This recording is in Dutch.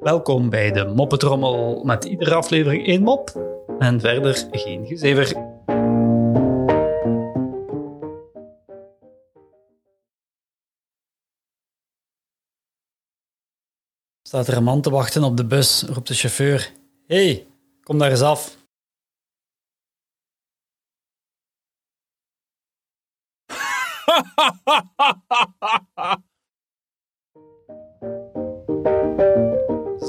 Welkom bij de Moppetrommel met iedere aflevering één mop en verder geen gezever. Staat er een man te wachten op de bus, roept de chauffeur. Hé, hey, kom daar eens af.